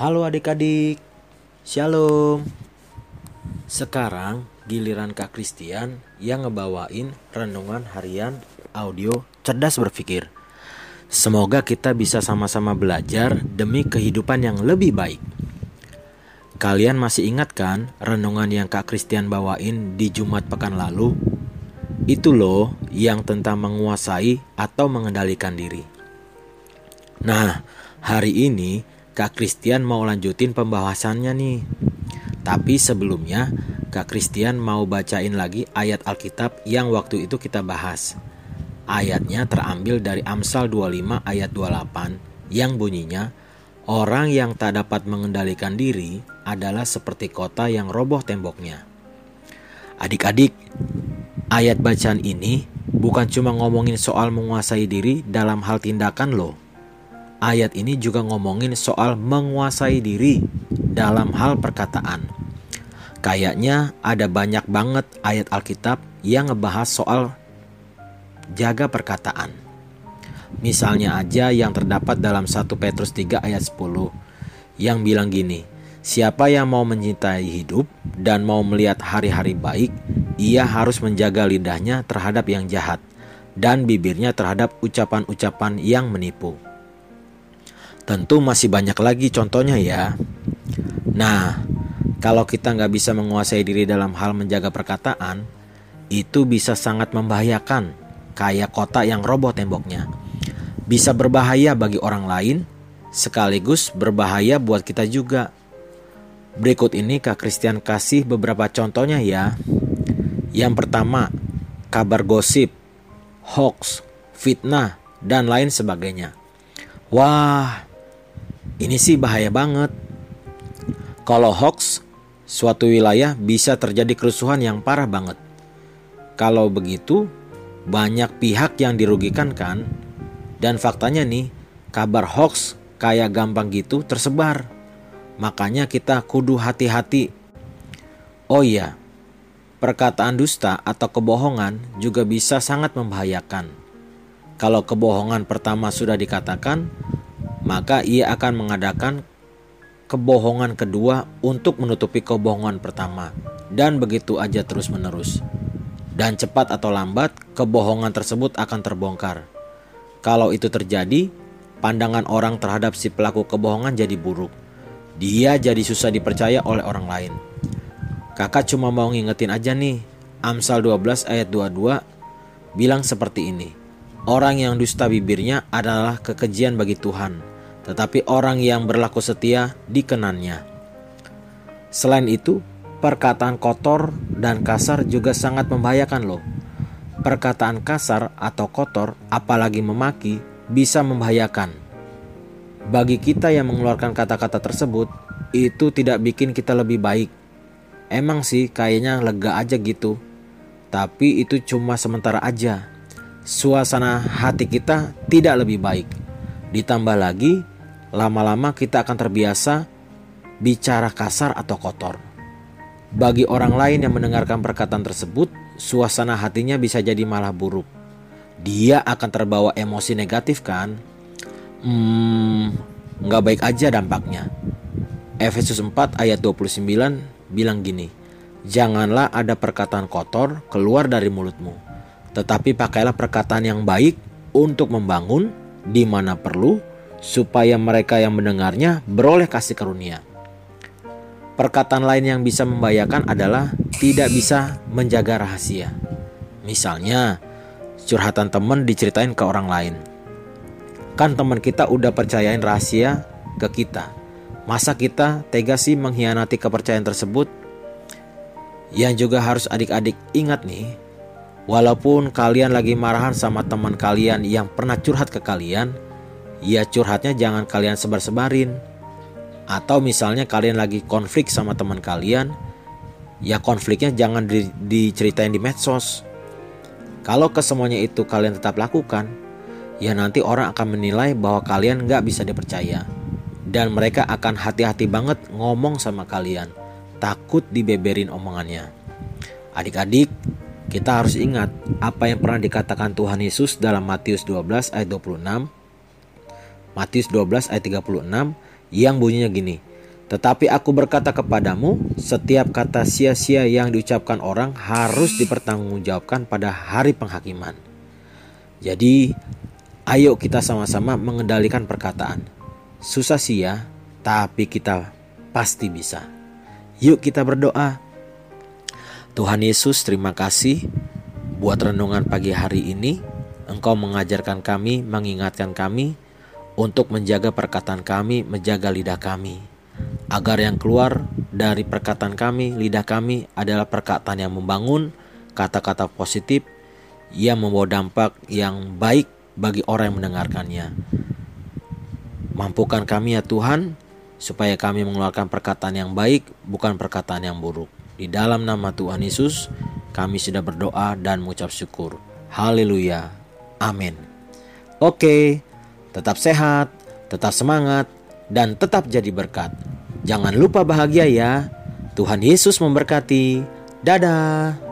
Halo adik-adik, Shalom. Sekarang giliran Kak Christian yang ngebawain renungan harian audio cerdas berpikir. Semoga kita bisa sama-sama belajar demi kehidupan yang lebih baik. Kalian masih ingat kan renungan yang Kak Christian bawain di Jumat pekan lalu? Itu loh yang tentang menguasai atau mengendalikan diri. Nah, hari ini Kak Christian mau lanjutin pembahasannya nih. Tapi sebelumnya, Kak Christian mau bacain lagi ayat Alkitab yang waktu itu kita bahas. Ayatnya terambil dari Amsal 25 ayat 28 yang bunyinya, Orang yang tak dapat mengendalikan diri adalah seperti kota yang roboh temboknya. Adik-adik, ayat bacaan ini bukan cuma ngomongin soal menguasai diri dalam hal tindakan loh ayat ini juga ngomongin soal menguasai diri dalam hal perkataan. Kayaknya ada banyak banget ayat Alkitab yang ngebahas soal jaga perkataan. Misalnya aja yang terdapat dalam 1 Petrus 3 ayat 10 yang bilang gini, Siapa yang mau mencintai hidup dan mau melihat hari-hari baik, ia harus menjaga lidahnya terhadap yang jahat dan bibirnya terhadap ucapan-ucapan yang menipu. Tentu masih banyak lagi contohnya ya. Nah, kalau kita nggak bisa menguasai diri dalam hal menjaga perkataan, itu bisa sangat membahayakan, kayak kota yang roboh temboknya. Bisa berbahaya bagi orang lain, sekaligus berbahaya buat kita juga. Berikut ini Kak Christian kasih beberapa contohnya ya. Yang pertama, kabar gosip, hoax, fitnah, dan lain sebagainya. Wah, ini sih bahaya banget. Kalau hoax, suatu wilayah bisa terjadi kerusuhan yang parah banget. Kalau begitu, banyak pihak yang dirugikan kan? Dan faktanya nih, kabar hoax kayak gampang gitu tersebar. Makanya kita kudu hati-hati. Oh iya, perkataan dusta atau kebohongan juga bisa sangat membahayakan. Kalau kebohongan pertama sudah dikatakan, maka ia akan mengadakan kebohongan kedua untuk menutupi kebohongan pertama, dan begitu aja terus-menerus. Dan cepat atau lambat, kebohongan tersebut akan terbongkar. Kalau itu terjadi, pandangan orang terhadap si pelaku kebohongan jadi buruk. Dia jadi susah dipercaya oleh orang lain. Kakak cuma mau ngingetin aja nih, Amsal 12 ayat 22 bilang seperti ini. Orang yang dusta bibirnya adalah kekejian bagi Tuhan tetapi orang yang berlaku setia dikenannya. Selain itu, perkataan kotor dan kasar juga sangat membahayakan loh. Perkataan kasar atau kotor, apalagi memaki, bisa membahayakan. Bagi kita yang mengeluarkan kata-kata tersebut, itu tidak bikin kita lebih baik. Emang sih kayaknya lega aja gitu. Tapi itu cuma sementara aja. Suasana hati kita tidak lebih baik. Ditambah lagi, lama-lama kita akan terbiasa bicara kasar atau kotor. Bagi orang lain yang mendengarkan perkataan tersebut, suasana hatinya bisa jadi malah buruk. Dia akan terbawa emosi negatif kan? Hmm, nggak baik aja dampaknya. Efesus 4 ayat 29 bilang gini, Janganlah ada perkataan kotor keluar dari mulutmu, tetapi pakailah perkataan yang baik untuk membangun di mana perlu supaya mereka yang mendengarnya beroleh kasih karunia. Perkataan lain yang bisa membahayakan adalah tidak bisa menjaga rahasia. Misalnya, curhatan teman diceritain ke orang lain. Kan teman kita udah percayain rahasia ke kita. Masa kita tega sih mengkhianati kepercayaan tersebut? Yang juga harus adik-adik ingat nih, walaupun kalian lagi marahan sama teman kalian yang pernah curhat ke kalian, ya curhatnya jangan kalian sebar-sebarin. Atau misalnya kalian lagi konflik sama teman kalian, ya konfliknya jangan di, diceritain di medsos. Kalau kesemuanya itu kalian tetap lakukan, ya nanti orang akan menilai bahwa kalian nggak bisa dipercaya. Dan mereka akan hati-hati banget ngomong sama kalian, takut dibeberin omongannya. Adik-adik, kita harus ingat apa yang pernah dikatakan Tuhan Yesus dalam Matius 12 ayat 26 Matius 12 ayat 36 yang bunyinya gini. Tetapi aku berkata kepadamu, setiap kata sia-sia yang diucapkan orang harus dipertanggungjawabkan pada hari penghakiman. Jadi, ayo kita sama-sama mengendalikan perkataan. Susah sih ya, tapi kita pasti bisa. Yuk kita berdoa. Tuhan Yesus, terima kasih buat renungan pagi hari ini. Engkau mengajarkan kami, mengingatkan kami untuk menjaga perkataan kami, menjaga lidah kami agar yang keluar dari perkataan kami, lidah kami adalah perkataan yang membangun, kata-kata positif yang membawa dampak yang baik bagi orang yang mendengarkannya. Mampukan kami ya Tuhan, supaya kami mengeluarkan perkataan yang baik, bukan perkataan yang buruk. Di dalam nama Tuhan Yesus, kami sudah berdoa dan mengucap syukur. Haleluya. Amin. Oke, tetap sehat, tetap semangat, dan tetap jadi berkat. Jangan lupa bahagia ya. Tuhan Yesus memberkati. Dadah.